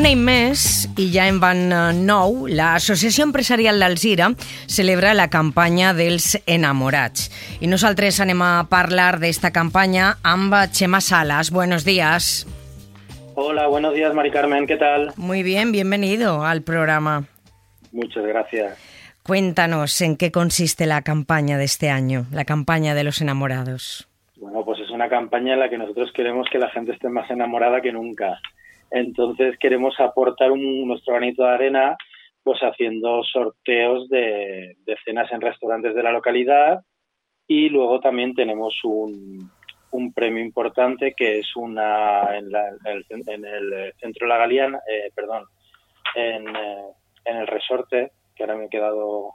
any més, i ja en van eh, nou, l'Associació Empresarial d'Alzira celebra la campanya dels enamorats. I nosaltres anem a parlar d'esta campanya amb Chema Salas. Buenos días. Hola, buenos días, Mari Carmen, ¿qué tal? Muy bien, bienvenido al programa. Muchas gracias. Cuéntanos en qué consiste la campaña de este año, la campaña de los enamorados. Bueno, pues es una campaña en la que nosotros queremos que la gente esté más enamorada que nunca. Entonces queremos aportar un, nuestro granito de arena pues haciendo sorteos de, de, cenas en restaurantes de la localidad y luego también tenemos un, un premio importante que es una en, la, en, el, en el, centro de la Galeana, eh, perdón, en, eh, en, el resorte, que ahora me he quedado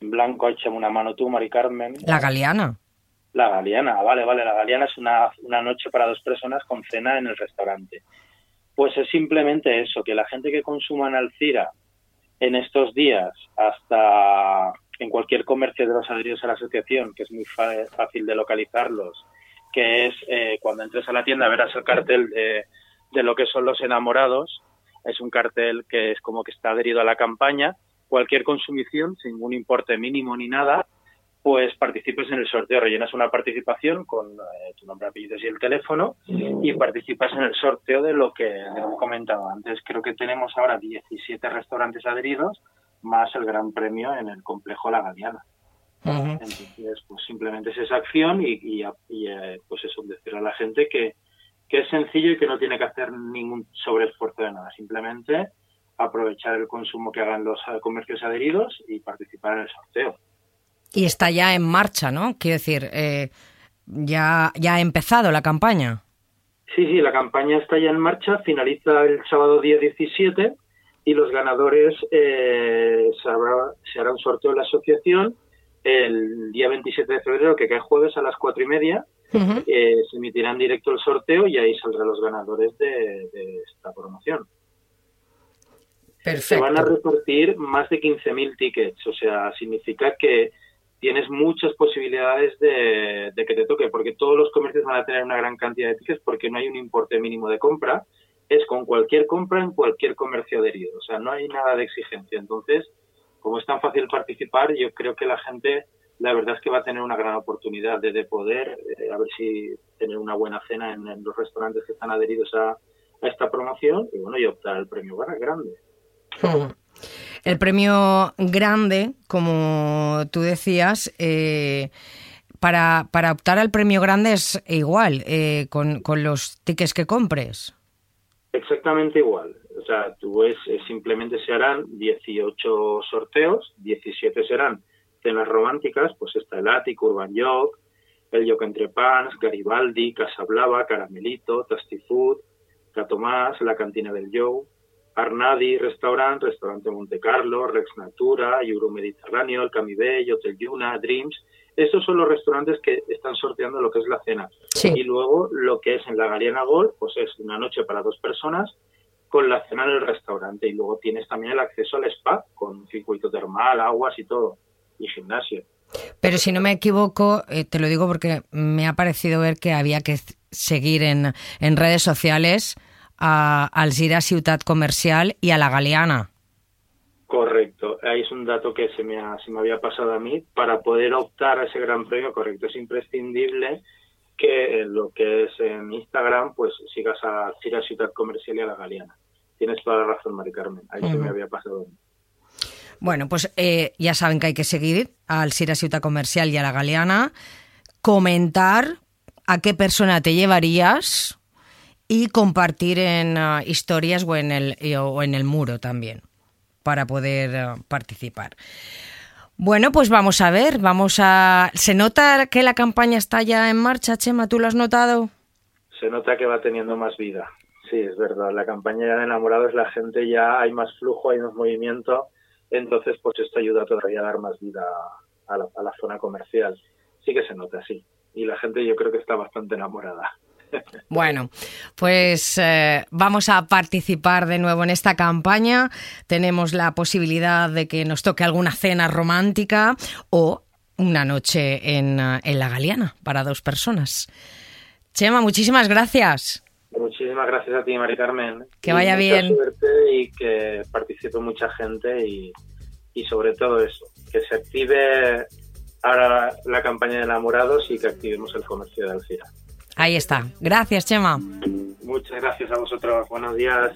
en blanco, échame una mano tú, Mari Carmen. La Galeana. La Galeana, vale, vale, la Galeana es una, una noche para dos personas con cena en el restaurante. Pues es simplemente eso, que la gente que consuma Alcira en estos días, hasta en cualquier comercio de los adheridos a la asociación, que es muy fácil de localizarlos, que es eh, cuando entres a la tienda verás el cartel de, de lo que son los enamorados, es un cartel que es como que está adherido a la campaña, cualquier consumición, sin ningún importe mínimo ni nada, pues participes en el sorteo, rellenas una participación con eh, tu nombre, apellidos y el teléfono y participas en el sorteo de lo que he comentado antes. Creo que tenemos ahora 17 restaurantes adheridos más el gran premio en el complejo La Galeana. Uh -huh. Entonces, pues simplemente es esa acción y, y, y eh, pues eso, decirle a la gente que, que es sencillo y que no tiene que hacer ningún sobreesfuerzo de nada, simplemente aprovechar el consumo que hagan los comercios adheridos y participar en el sorteo. Y está ya en marcha, ¿no? Quiero decir, eh, ya, ya ha empezado la campaña. Sí, sí, la campaña está ya en marcha, finaliza el sábado día 17 y los ganadores eh, se, habrá, se, hará un sorteo en la asociación el día 27 de febrero, que cae jueves a las cuatro y media. Uh -huh. eh, se emitirá en directo el sorteo y ahí saldrán los ganadores de, de esta promoción. Perfecto. Se van a repartir más de 15.000 tickets, o sea, significa que tienes muchas posibilidades de, que te toque, porque todos los comercios van a tener una gran cantidad de tickets porque no hay un importe mínimo de compra, es con cualquier compra en cualquier comercio adherido, o sea, no hay nada de exigencia. Entonces, como es tan fácil participar, yo creo que la gente, la verdad es que va a tener una gran oportunidad de, de poder, eh, a ver si tener una buena cena en, en los restaurantes que están adheridos a, esta promoción y bueno, y optar al premio grande. El premio grande, como tú decías, eh, para, para, optar al premio grande es igual eh, con, con, los tickets que compres. Exactamente igual. O sea, tú eh, simplemente se harán 18 sorteos, 17 serán cenas románticas, pues está el Ático, Urban York, el York Entre Pans, Garibaldi, Casa Blava, Caramelito, Tasty Food, Catomás, la Cantina del Joe, Arnadi Restaurant, Restaurante Monte Carlo, Rex Natura, Euro Mediterráneo, el Camibey, Hotel Yuna, Dreams. Estos son los restaurantes que están sorteando lo que es la cena. Sí. Y luego lo que es en la Galeana Gold, pues es una noche para dos personas con la cena en el restaurante. Y luego tienes también el acceso al spa con circuito termal, aguas y todo. Y gimnasio. Pero si no me equivoco, eh, te lo digo porque me ha parecido ver que había que seguir en, en redes sociales a Alzira Ciutat Comercial y a la Galeana. Correcto, ahí es un dato que se me, ha, se me había pasado a mí. Para poder optar a ese gran premio, correcto, es imprescindible que en lo que es en Instagram, pues sigas a Alzira Ciutat Comercial y a la Galeana. Tienes toda la razón, Mari Carmen, ahí uh -huh. se me había pasado a mí. Bueno, pues eh, ya saben que hay que seguir a Alzira Ciutat Comercial y a la Galeana, comentar a qué persona te llevarías y compartir en uh, historias o en, el, o en el muro también para poder uh, participar. Bueno, pues vamos a ver, vamos a... ¿Se nota que la campaña está ya en marcha, Chema? ¿Tú lo has notado? Se nota que va teniendo más vida. Sí, es verdad. La campaña de enamorados, la gente ya hay más flujo, hay más movimiento. Entonces, pues esto ayuda todavía a dar más vida a la, a la zona comercial. Sí que se nota, sí. Y la gente yo creo que está bastante enamorada. Bueno, pues eh, vamos a participar de nuevo en esta campaña. Tenemos la posibilidad de que nos toque alguna cena romántica o una noche en, eh, en la Galeana para dos personas. Chema, muchísimas gracias. Muchísimas gracias a ti, Mari Carmen. Que vaya bien. Y que participe mucha gente y, y sobre todo eso, que se active ahora la, campaña de enamorados y que activemos el comercio de Alcira. Ahí está. Gracias, Chema. Muchas gracias a vosotros. Buenos días.